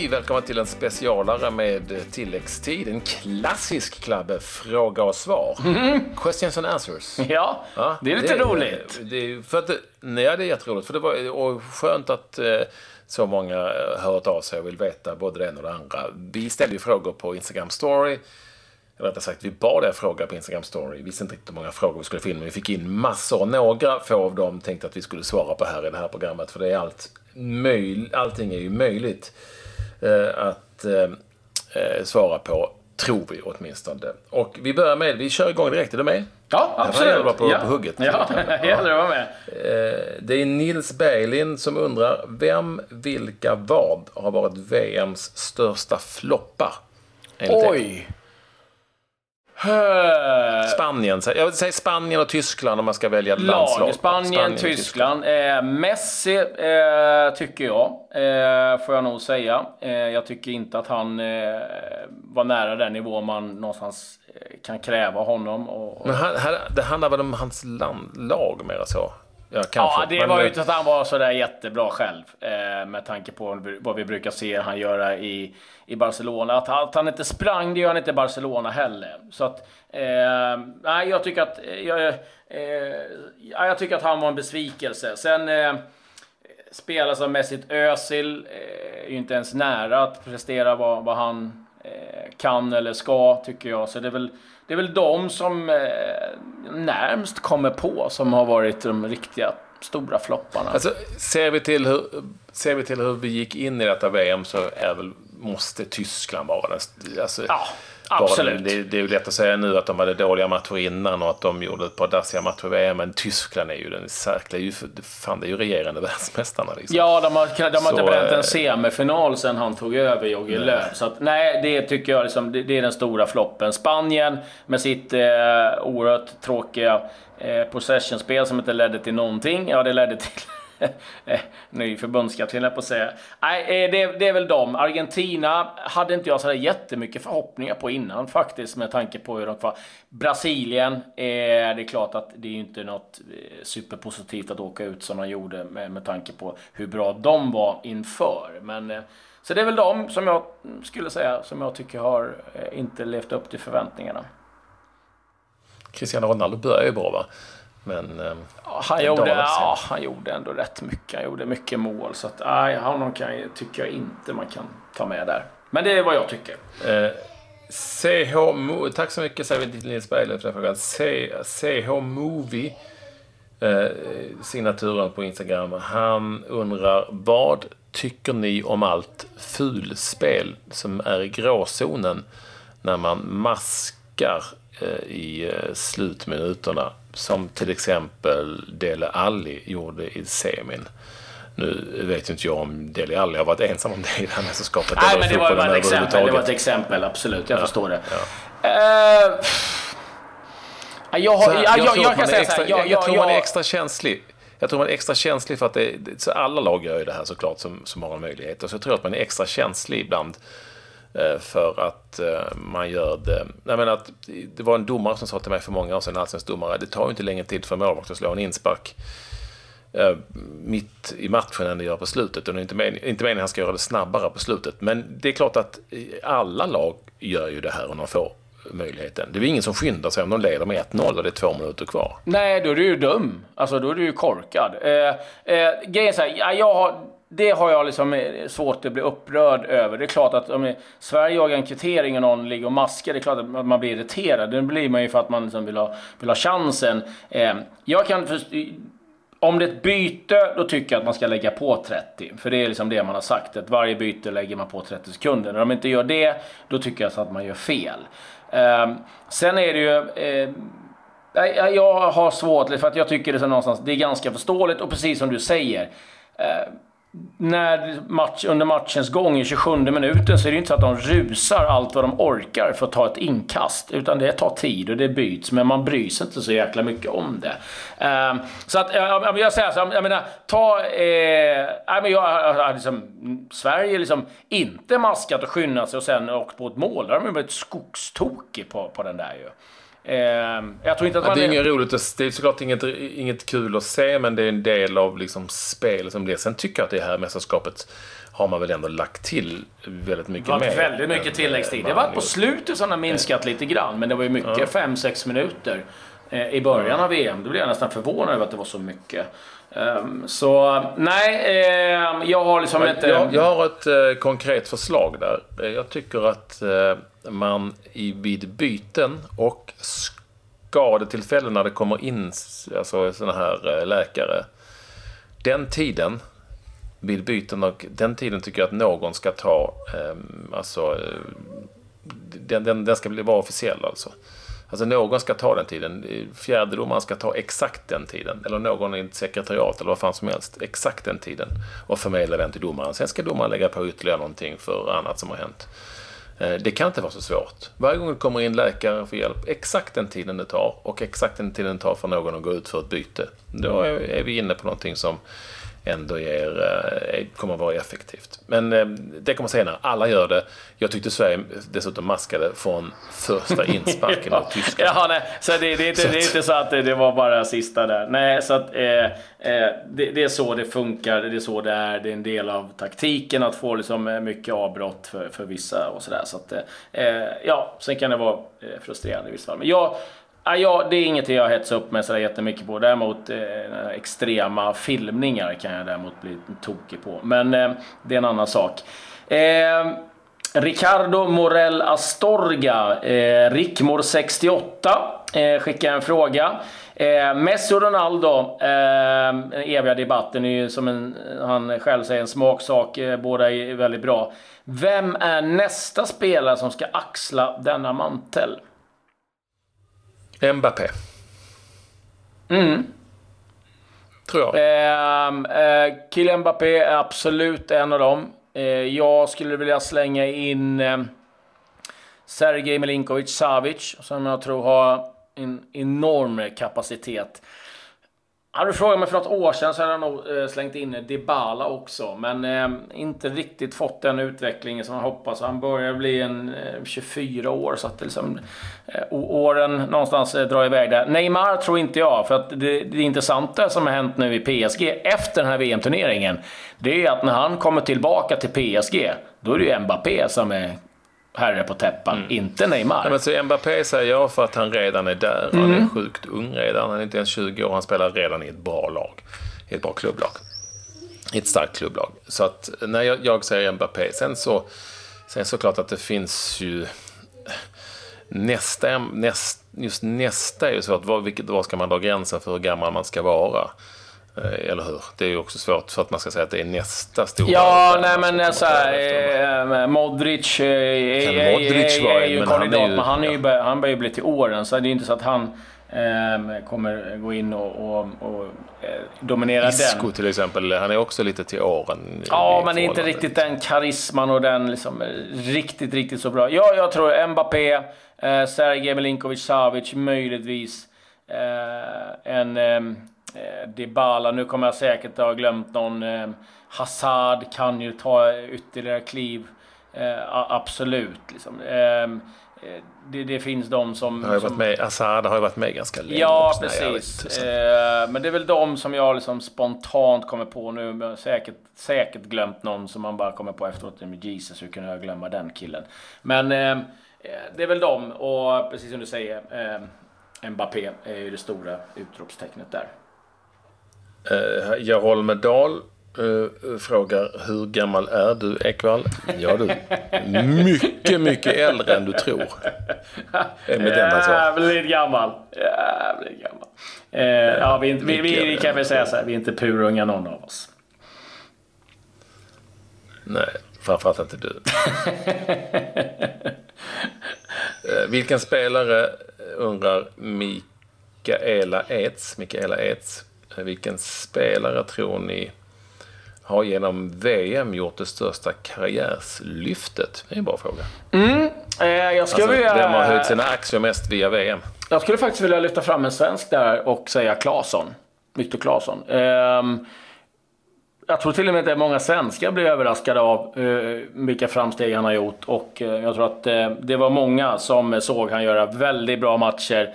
Hej! Välkomna till en specialare med tilläggstid. En klassisk Klabbe Fråga och svar. Questions and answers. Ja, Ja, det är lite roligt. Det, för att, det- nej, det är jätteroligt. För det var, och skönt att eh, så många har hört av sig och vill veta både det ena och det andra. Vi ställde ju frågor på Instagram story. Eller rättare sagt, vi bad er fråga på Instagram story. Vi visste inte riktigt hur många frågor vi skulle få in, men vi fick in massor. Några få av dem tänkte att vi skulle svara på här i det här programmet. För det är allt möj, allting är ju möjligt eh, att eh, eh, svara på, tror vi åtminstone. Och vi börjar med, vi kör igång direkt. Är du med? Ja, absolut. det vara på- ja. på hugget. Ja, det gäller att vara med. Eh, Det är Nils Berglind som undrar vem, vilka, vad har varit VMs största floppar? enligt er? Spanien. Jag säga Spanien och Tyskland om man ska välja landslag. Lag. Spanien, och Tyskland. Eh, Messi eh, tycker jag, eh, får jag nog säga. Eh, jag tycker inte att han eh, var nära den nivå man någonstans eh, kan kräva honom. Och, och... Men han, han, det handlar väl om hans land, lag mer så? Ja, kanske. Ja, det Men, var ju eh, inte att han var sådär jättebra själv. Eh, med tanke på vad vi brukar se han göra i, i Barcelona. Att, han- att han inte sprang, det gör han inte i Barcelona heller. Så att, eh, nej, jag tycker att, jag, eh, ja, jag tycker att han var en besvikelse. Sen eh, spelare som Mesut Özil eh, är ju inte ens nära att prestera vad, vad han eh, kan eller ska, tycker jag. Så det är väl, det är väl de som eh, närmst kommer på som har varit de riktiga stora flopparna. Alltså, ser vi, till hur, ser vi till hur vi gick in i detta VM så är väl, måste Tyskland vara den... Alltså, Ja, absolut. Den, det, det är ju lätt att säga nu att de hade dåliga matcher innan och att de gjorde ett par dassiga matcher i VM, men Tyskland är ju den särskilda... Fan, det är ju regerande världsmästarna. Liksom. Ja, de har, de har inte bränt eh, en semifinal sen han tog över Jogge Löw. Så att, nej, det tycker jag liksom, det, det är den stora floppen. Spanien med sitt eh, oerhört tråkiga eh, possessionspel som inte ledde till någonting. Ja, det ledde till eh, ny förbundskapten, jag på att säga. Nej, eh, det, det är väl dem. Argentina hade inte jag sådär jättemycket förhoppningar på innan faktiskt, med tanke på hur de var. Brasilien, eh, det är klart att det är inte något eh, superpositivt att åka ut som de gjorde med, med tanke på hur bra de var inför. Men, eh, så det är väl de som jag skulle säga, som jag tycker har eh, inte levt upp till förväntningarna. Cristiano Ronaldo börjar ju bra, va? Men... Ja, Han Det gjorde, ja, han gjorde ändå rätt mycket. Han gjorde mycket mål. Så att, nej, honom kan, tycker jag inte man kan ta med där. Men det är vad jag tycker. Eh, CH Tack så mycket säger vi till Nils Berglöf för den frågan. CH Movie, eh, signaturen på Instagram. Han undrar vad tycker ni om allt fulspel som är i gråzonen när man maskar eh, i eh, slutminuterna? Som till exempel Dele Alli gjorde i semin. Nu vet ju inte jag om Dele Alli har varit ensam om det i det här mästerskapet. Nej, men det var bara ett exempel. Det var ett exempel, absolut. Jag förstår det. ja. Ja, jag, har, här, jag, jag, tror jag, kan säga extra, så här. jag, tror man är extra känslig. Jag tror man är extra känslig för att det, så alla lag gör ju det här såklart som, som har en möjlighet. Och så jag tror att man är extra känslig ibland Eh, för att eh, man gör det. Jag menar att det var en domare som sa till mig för många år sedan, en allsvensk domare, det tar ju inte längre tid för en målvakt att slå en inspark eh, mitt i matchen än det gör på slutet. Och det är inte, meningen, inte meningen att han ska göra det snabbare på slutet. Men det är klart att alla lag gör ju det här om de får möjligheten. Det är ju ingen som skyndar sig om de leder med 1-0 och det är två minuter kvar. nej, då är du ju dum. Alltså, då är du ju korkad. Eh, eh, grejen är så här, jag har, det har jag liksom eh, svårt att bli upprörd över. Det är klart att om eh, Sverige jagar en kvittering och någon ligger och maskar, det är klart att man blir irriterad. Det blir man ju för att man liksom vill, ha, vill ha chansen. Eh, jag kan först, eh, om det är ett byte, då tycker jag att man ska lägga på 30. För det är liksom det man har sagt, att varje byte lägger man på 30 sekunder. När de inte gör det, då tycker jag så att man gör fel. Eh, sen är det ju... Eh, jag- har svårt, för att jag tycker det är, någonstans, det är ganska förståeligt och precis som du säger. Eh, när match, under matchens gång i 27 minuten så är det ju inte så att de rusar allt vad de orkar för att ta ett inkast. Utan det tar tid och det byts, men man bryr sig inte så jäkla mycket om det. Ehm, så att, jag, jag, säger så, jag menar, ta... Eh, nej, men jag, jag, jag, liksom, Sverige liksom inte maskat och skyndat sig och sen åkt på ett mål. Där har de ju blivit skogstokig på, på den där ju. Eh, jag tror inte att Ja, man... det är inget roligt att, det är såklart inget, inget kul att se, men det är en del av liksom spel som blir. Sen tycker jag att det här mästerskapet har man väl ändå lagt till väldigt mycket Det mer. varit väldigt mycket än, tilläggstid. eh, Det var på slutet som det har minskat lite grann, men det var ju mycket, 5-6 minuter eh, i början av VM. Då blev jag nästan förvånad över att det var så mycket. Ehm, så nej, ehm, jag har liksom inte... Jag, jag har ett eh, konkret förslag där. Eh, Jag tycker att eh, man i, vid byten och skadetillfällen när det kommer in alltså, såna här eh, läkare. Den tiden, vid byten och den tiden tycker jag att någon ska ta, eh, alltså, eh, den, den, den ska bli, vara officiell alltså. Alltså någon ska ta den tiden. Fjärdedomaren ska ta exakt den tiden. Eller någon i ett sekretariat eller vad fan som helst. Exakt den tiden. Och förmedla den till domaren. Sen ska domaren lägga på ytterligare någonting för annat som har hänt. Eh, det kan inte vara så svårt. Varje gång det kommer in läkare för hjälp, exakt den tiden det tar och exakt den tiden det tar för någon att gå ut för ett byte. Då är vi inne på någonting som ändå ger, eh, kommer att vara effektivt. Men eh, det kommer senare. Alla gör det. Jag tyckte Sverige dessutom maskade från första insparken mot Tyskland. Ja, nej, så det, det, är inte, det är inte så att det, det var bara sista där. Nej, så att eh, eh, det, det är så det funkar, det är så det är. Det är en del av taktiken att få liksom eh, mycket avbrott för, för vissa och sådär. Så att, eh, ja, sen kan det vara frustrerande i vissa fall. Men jag, Ah, ja, det är ingenting jag hetsar upp mig sådär jättemycket på. Däremot eh, extrema filmningar kan jag däremot bli tokig på. Men eh, det är en annan sak. Eh, Ricardo Morell Astorga, eh, Rickmor68, eh, skickar en fråga. Eh, Messi och Ronaldo, eh, den eviga debatten är ju som en, han själv säger en smaksak. Eh, båda är väldigt bra. Vem är nästa spelare som ska axla denna mantel? Mbappé. Mm. Tror jag. Eh, eh, Kylian Mbappé är absolut en av dem. Eh, jag skulle vilja slänga in eh, Sergej Milinkovic Savic, som jag tror har en enorm kapacitet. Hade du frågat mig för något år sedan så hade jag nog eh, slängt in Dybala också, men eh, inte riktigt fått den utvecklingen som jag hoppas. Han börjar bli en eh, 24 år, så att liksom, eh, åren någonstans eh, drar iväg där. Neymar tror inte jag, för att det, det intressanta som har hänt nu i PSG efter den här VM-turneringen, det är att när han kommer tillbaka till PSG, då är det ju Mbappé som är herre på täppan, inte Neymar. Nej, men så Mbappé säger jag för att han redan är där. Han är sjukt ung redan. Han är inte ens 20 år. Han spelar redan i ett bra lag. I ett bra klubblag. I ett starkt klubblag. Så att när jag, jag säger Mbappé. Sen så, sen så klart att det finns ju... Nästa, näst, just nästa är ju svårt. Var, vilket, var ska man dra gränsen för hur gammal man ska vara? Eh, Eller hur? Det är ju också svårt för att man ska säga att det är nästa stora... Ja, nej men kommer så här, efter. eh, Modric eh, är, Modric är, ju en kandidat, men han, är ju, ja. bör- han börjar ju bli till åren, så det är inte så att han eh, kommer gå in och, och, och dominera Isco den. till exempel, han är också lite till åren. Ja, men inte riktigt den karisman och den liksom, riktigt, riktigt så bra. Ja, jag tror Mbappé, eh, Sergej Milinkovic Savic, möjligtvis en eh, Dybala. Nu kommer jag säkert ha glömt någon. Eh, Hazard kan ju ta ytterligare kliv. Eh, absolut. Liksom. Eh, eh, det, det finns de som... Har som varit med, Assad har ju varit med ganska länge. Ja, också. Precis. inte, så- Eh, men det är väl de som jag liksom spontant kommer på nu. Men säkert, säkert glömt någon som man bara kommer på efteråt. Med Jesus, hur kunde jag glömma den killen? Men eh, eh, det är väl de. Och precis som du säger, eh, Mbappé är ju det stora utropstecknet där. Eh, Jarolme Dahl eh, frågar hur gammal är du Ekvall? Ja du, mycket, mycket äldre än du tror. Är mitt enda svar. Jävligt gammal. Jävligt gammal. Eh, ja, vi, är inte- vi, vi, vi kan väl säga så här, vi är inte purunga någon av oss. Nej, framförallt inte du. Eh, Vilken spelare eh, undrar Mikaela Eds, Mikaela Eds. Eh, Vilken spelare tror ni har genom VM gjort det största karriärslyftet? Det är en bra fråga. Eh, jag, skulle Alltså, vilja, vem har höjt sina aktier mest via VM? jag skulle faktiskt vilja lyfta fram en svensk där och säga Claesson. Viktor Claesson. Ehm, jag tror till och med att många svenskar blir överraskade av uh, vilka framsteg han har gjort. Och uh, jag tror att det var många som såg han göra väldigt bra matcher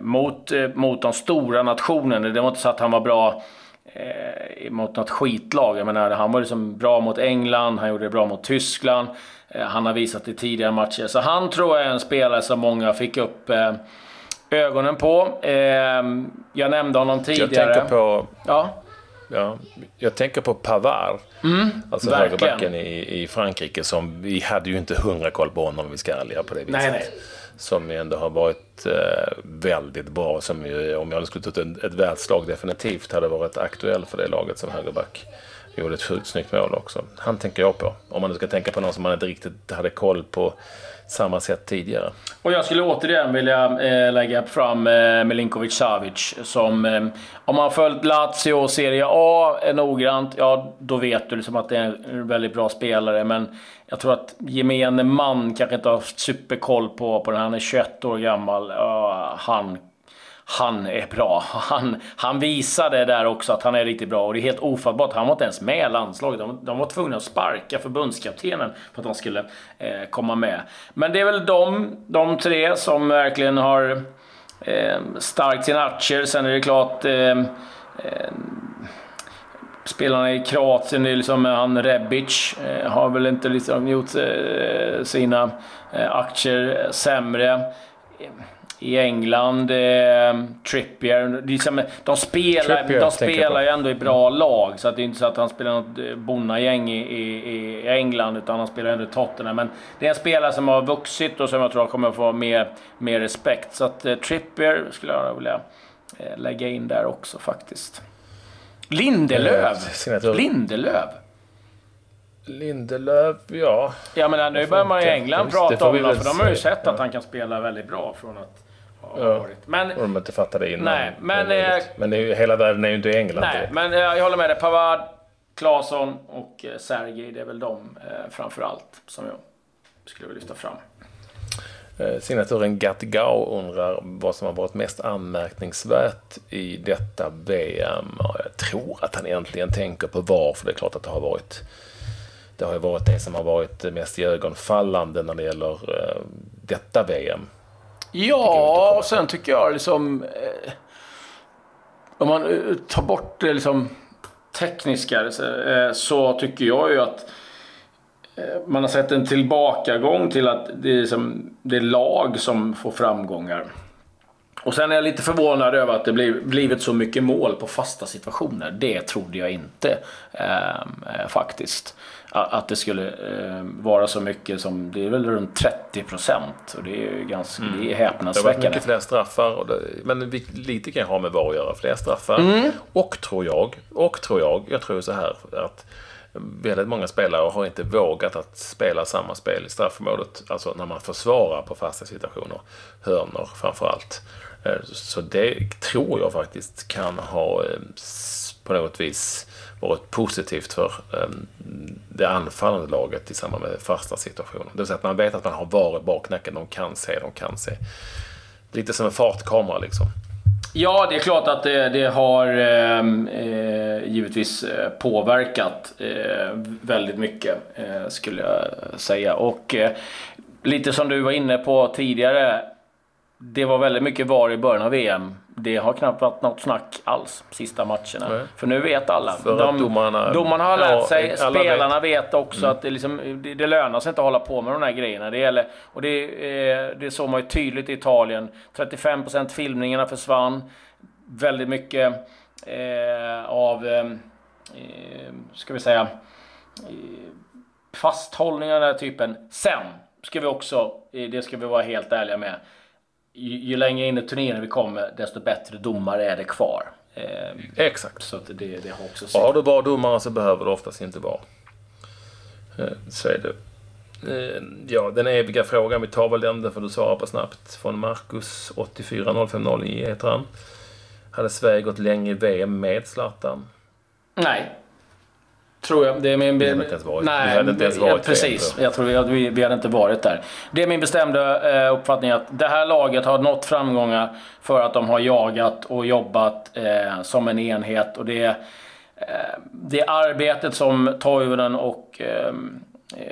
mot, mot de stora nationerna. Det var inte så att han var bra mot något skitlag. Jag menar, han var liksom bra mot England, han gjorde det bra mot Tyskland. han har visat det i tidigare matcher. Så han tror jag är en spelare som många fick upp ögonen på. jag nämnde honom tidigare. Jag tänker på... Ja. Ja, jag tänker på Pavard, mm, alltså högerbacken i, i Frankrike. Som, vi hade ju inte hundra koll på honom om vi ska ärliga på det viset. Nej, nej. Som ju ändå har varit eh, väldigt bra. Som ju, om jag hade skulle ta ett, ett världslag definitivt hade varit aktuell för det laget som högerback. Gjorde ett sjukt snyggt mål också. Han tänker jag på. Om man nu ska tänka på någon som man inte riktigt hade koll på samma sätt tidigare. Och jag skulle återigen vilja eh, lägga fram eh, Milinkovic Savic som, eh, om man har följt Lazio och Serie A eh, noggrant, ja då vet du liksom att det är en väldigt bra spelare. Men jag tror att gemene man kanske inte har haft superkoll på, på den. Han är 21 år gammal. Uh, han han är bra. Han, han visade där också att han är riktigt bra och det är helt ofattbart. Han var inte ens med i landslaget. De, de var tvungna att sparka förbundskaptenen för att han skulle eh, komma med. Men det är väl de, de tre som verkligen har eh, starkt sina aktier. Sen är det klart eh, eh, spelarna i Kroatien, det är liksom han Rebic, eh, har väl inte liksom gjort eh, sina eh, aktier sämre i England. Eh, Trippier. Liksom, de spelar, Trippier, de spelar ju ändå i bra lag. Så att det är inte så att han spelar något eh, bonnagäng i, i, i, England. Utan han spelar ändå i Tottenham. Men det är en spelare som har vuxit och som jag tror kommer få mer, mer respekt. Så att eh, Trippier skulle jag vilja eh, lägga in där också faktiskt. Lindelöf! Lindelöf! Lindelöf, ja. Ja men nu börjar man i England prata om honom, för de har ju sett att han kan spela väldigt bra från att ja. Men, och de inte fattade innan. Nej, men, eh, men är ju, hela världen är ju inte i England. Nej, det. men eh, jag håller med dig. Pavard, Claesson och eh, Sergej, det är väl de eh, framför allt som jag skulle vilja lyfta fram. Eh, signaturen Gatgao undrar vad som har varit mest anmärkningsvärt i detta VM. Jag tror att han egentligen tänker på VAR, för det är klart att det har varit det har ju varit det som har varit mest ögonfallande när det gäller detta VM. Ja, och sen tycker jag liksom... Eh, om man eh, tar bort det liksom tekniska eh, så tycker jag ju att eh, man har sett en tillbakagång till att det är, liksom, det är lag som får framgångar. Och sen är jag lite förvånad över att det blivit så mycket mål på fasta situationer. Det trodde jag inte eh, faktiskt att det skulle eh, vara så mycket som, det är väl runt 30 procent. Och det är ju ganska, mm. det är häpnadsväckande. Det har varit mycket fler straffar, det, men lite kan ha med VAR att göra. Fler straffar. Mm. Och tror jag, och tror jag, jag tror så här att väldigt många spelare har inte vågat att spela samma spel i straffområdet. Alltså när man försvarar på fasta situationer. Hörnor framför allt. Eh, så det tror jag faktiskt kan ha eh, på något vis varit positivt för ehm, det anfallande laget i samband med fasta situationer. Det vill säga att man vet att man har VAR i baknacken. De kan se, de kan se. Lite som en fartkamera liksom. Ja, det är klart att det, det har ehm, eh, givetvis eh, påverkat eh, väldigt mycket, eh, skulle jag säga. Och eh, lite som du var inne på tidigare, det var väldigt mycket VAR i början av VM det har knappt varit något snack alls sista matcherna. Nej. För nu vet alla. För de, domarna, domarna har lärt sig, spelarna vet, vet också mm. att det, liksom, det, det lönar sig inte att hålla på med de här grejerna. Det, gäller, och det, eh, det såg man ju tydligt i Italien. 35% filmningarna försvann. Väldigt mycket eh, av, eh, eh ska vi säga, fasthållningar av den här typen. Sen ska vi också, det ska vi vara helt ärliga med, ju, ju längre in i turneringen vi kommer, desto bättre domare är det kvar. Eh, Exakt. Så att det, det har också sett. Har du bra domare så behöver du oftast inte vara. Eh, så är det. Eh, ja, den eviga frågan, vi tar väl den, för du svarar på snabbt. Från Marcus 84050 heter han. Hade Sverige gått länge i VM med Zlatan? Nej, Tror jag. Det är min... Vi hade inte ens varit, Nej, vi hade inte ens varit Precis. Jag tror vi, vi hade inte varit där. Det är min bestämda eh, uppfattning att det här laget har nått framgångar för att de har jagat och jobbat eh, som en enhet. Och det det arbetet som Toivonen och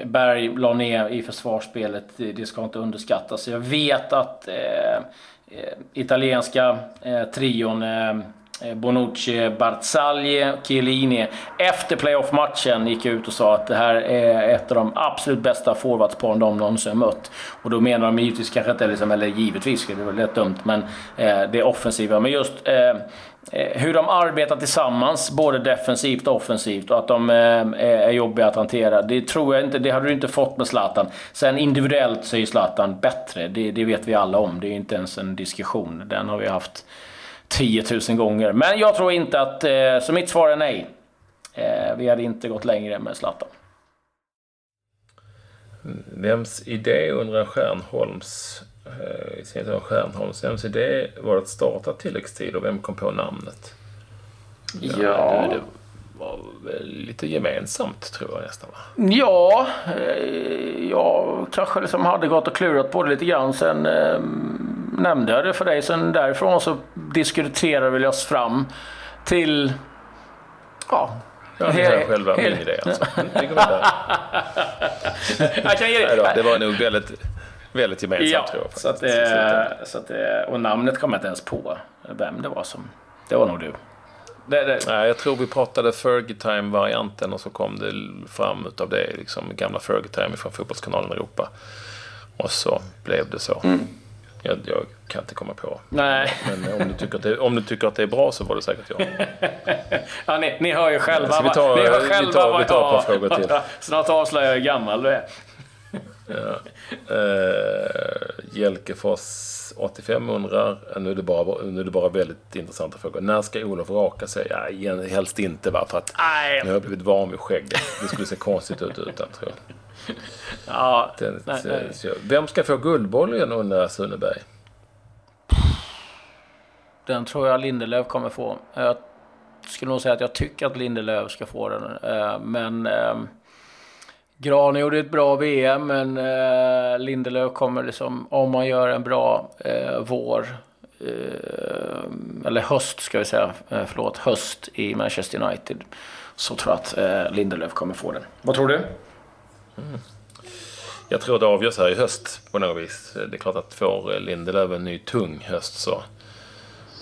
Berg la ner i försvarsspelet, det ska inte underskattas. Jag vet att eh, italienska eh, trion eh, Eh, Bonucci, Barzagli, Chiellini efter playoff-matchen gick ut och sa att det här är ett av de absolut bästa forwardsparen de någonsin har mött. Och då menar de givetvis kanske inte, liksom, eller givetvis, det är väl rätt dumt, men eh, det offensiva. Men just eh, eh, hur de arbetar tillsammans, både defensivt och offensivt, och att de eh, är jobbiga att hantera. Det tror jag inte, det hade du inte fått med Zlatan. Sen individuellt så är ju Zlatan bättre, det, det vet vi alla om. Det är inte ens en diskussion. Den har vi haft 10 000 gånger. Men jag tror inte att, eh, så mitt svar är nej. Vi hade inte gått längre med Zlatan. Vems idé undrar Stjärnholms Eh, i sin Stjärnholms idé var att starta tilläggstid och vem kom på namnet? Ja, ja. Det, det, var väl lite gemensamt tror jag nästan va? Ja, eh, jag kanske liksom hade gått och klurat på det lite grann. Sen eh, nämnde jag det för dig. Sen därifrån så diskuterade vi oss fram till ja, Ja, det är själva min idé alltså. Vi går vidare. jag kan ge dig. Det var nog väldigt väldigt gemensamt ja, tror jag. Så att, det, så att det, och namnet kom jag inte ens på vem det var som... Det var nog du. Det, det. Nej, jag tror vi pratade Fergie Time-varianten och så kom det fram utav det, liksom gamla Fergie Time från Fotbollskanalen Europa. Och så blev det så. Mm. Jag, jag, kan inte komma på. Nej. Men om du, tycker att det, om du tycker att det är bra så var det säkert jag. ja, ni, ni hör ju själva. Ska vi tar, ni hör själva vi tar, vi tar ett par frågor till. Snart avslöjar jag hur gammal du är. Ja. Jelkefors 85 undrar, nu är, det bara, nu är det bara väldigt intressanta frågor. När ska Olof raka sig? Ja, helst inte va, för att Nej. nu har jag blivit van vid skägget. Det skulle se konstigt ut utan tror jag. Ja, Den, nej, nej. Vem ska få Guldbollen undrar Sunneberg? Den tror jag Lindelöf kommer få. Jag skulle nog säga att jag tycker att Lindelöf ska få den. Eh, men ehm, Gran gjorde ett bra VM, men eh, Lindelöf kommer liksom, om man gör en bra eh, vår, eller höst ska vi säga, förlåt, höst i Manchester United, så tror jag att Lindelöf kommer få den. Vad tror du? Mm. Jag tror det avgörs här i höst på något vis. Det är klart att får Lindelöf en ny tung höst så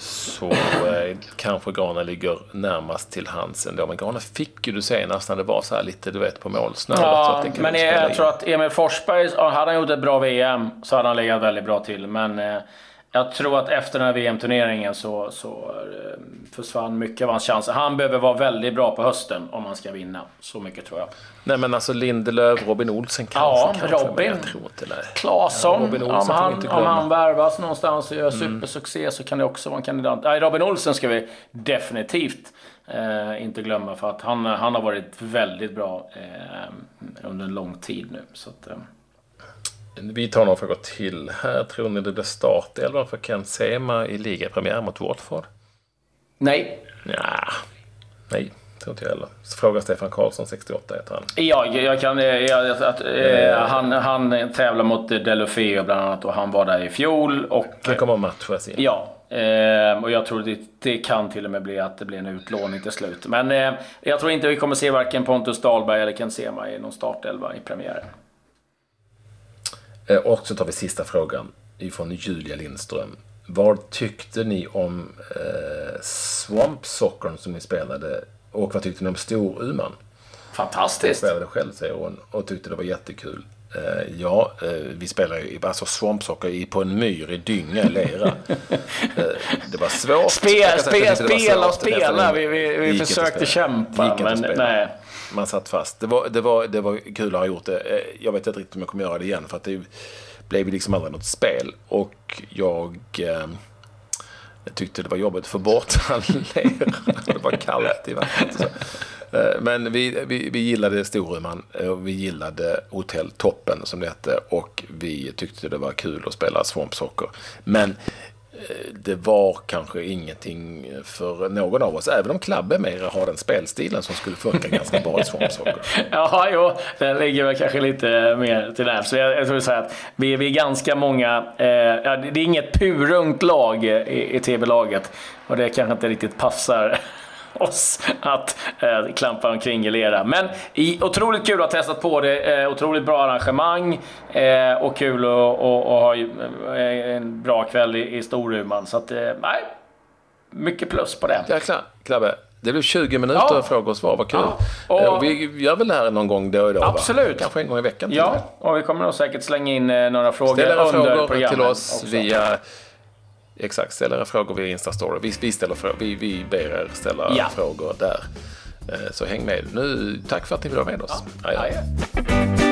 så eh, kanske Grana ligger närmast till hands ändå. Men Grana fick ju du senast när det var så här lite, du vet, på målsnöret. Ja, men jag, jag tror att Emil Forsberg, hade han gjort ett bra VM så hade han legat väldigt bra till. Men eh, jag tror att efter den här VM-turneringen så, så eh, försvann mycket av hans chanser. Han behöver vara väldigt bra på hösten om han ska vinna. Så mycket tror jag. Nej men alltså Lindelöf, Robin Olsen kanske. Ja, kanske, Robin. Jag tror inte det. Claesson. Ja, om, han, om han värvas någonstans och gör mm. supersuccé så kan det också vara en kandidat. Nej, Robin Olsen ska vi definitivt eh, inte glömma för att han, han har varit väldigt bra eh, under en lång tid nu. Så att, eh. Vi tar några frågor till här. Tror ni det blir startelvan för Ken Sema i ligapremiär mot Watford? Nej. Ja, nej. Tror inte jag heller. Fråga Stefan Karlsson, 68 heter han. Ja, jag kan... Jag, att, eh, han, han tävlar mot Delofeo bland annat och han var där i fjol. Och, han kommer att matchas in. Ja. Eh, och jag tror det, det kan till och med bli att det blir en utlåning till slut. Men eh, jag tror inte vi kommer se varken Pontus Dahlberg eller Ken Sema i någon startelva i premiären. Eh, och så tar vi sista frågan ifrån Julia Lindström. Vad tyckte ni om eh, Swamp Sockern som ni spelade och vad tyckte ni om Storuman? Fantastiskt! Jag spelade själv säger hon och tyckte det var jättekul. Eh, ja, eh, vi spelade ju alltså svampsocker på en myr i dynga lera. Eh, det var svårt. Spel, spel, spela och spela. Vi, vi, vi försökte kämpa, men nej man satt fast. Det var, det, var, det var kul att ha gjort det. Eh, jag vet inte riktigt om jag kommer göra det igen för att det blev liksom aldrig något spel. Och jag, eh, jag tyckte det var jobbigt att få bort all lera. Det var kallt i vattnet. Eh, men vi, vi, vi gillade Storuman eh, vi gillade Hotell Toppen som det hette och vi tyckte det var kul att spela Swamp Soccer. Men det var kanske ingenting för någon av oss, även om Klabbe mer har den spelstilen som skulle funka ganska bra i Svanshockey. ja, jo, den ligger väl kanske lite mer till där. Så jag, jag tror säga att vi, vi är ganska många, eh, ja, det är inget purungt lag i, i TV-laget och det kanske inte riktigt passar oss att eh, klampa omkring i lera. Men i, otroligt kul att ha testat på det. Eh, otroligt bra arrangemang eh, och kul att ha eh, en bra kväll i, i Storuman. Så att, eh, nej, mycket plus på det. Jäklar, Klabbe. Det blev 20 minuter ja. frågor och svar, vad kul. Ja. Och, och, vi gör väl det här någon gång då och då? Absolut. Va? Kanske en gång i veckan. Ja, och vi kommer nog säkert slänga in eh, några frågor Ställ under frågor programmet till oss också. via... Exakt, ställ era frågor via Instastory. Vi, vi, ställer frågor, vi, vi ber er ställa ja. frågor där. Eh, så häng med. Nu, tack för att ni vill vara med oss. Ja. Adjö.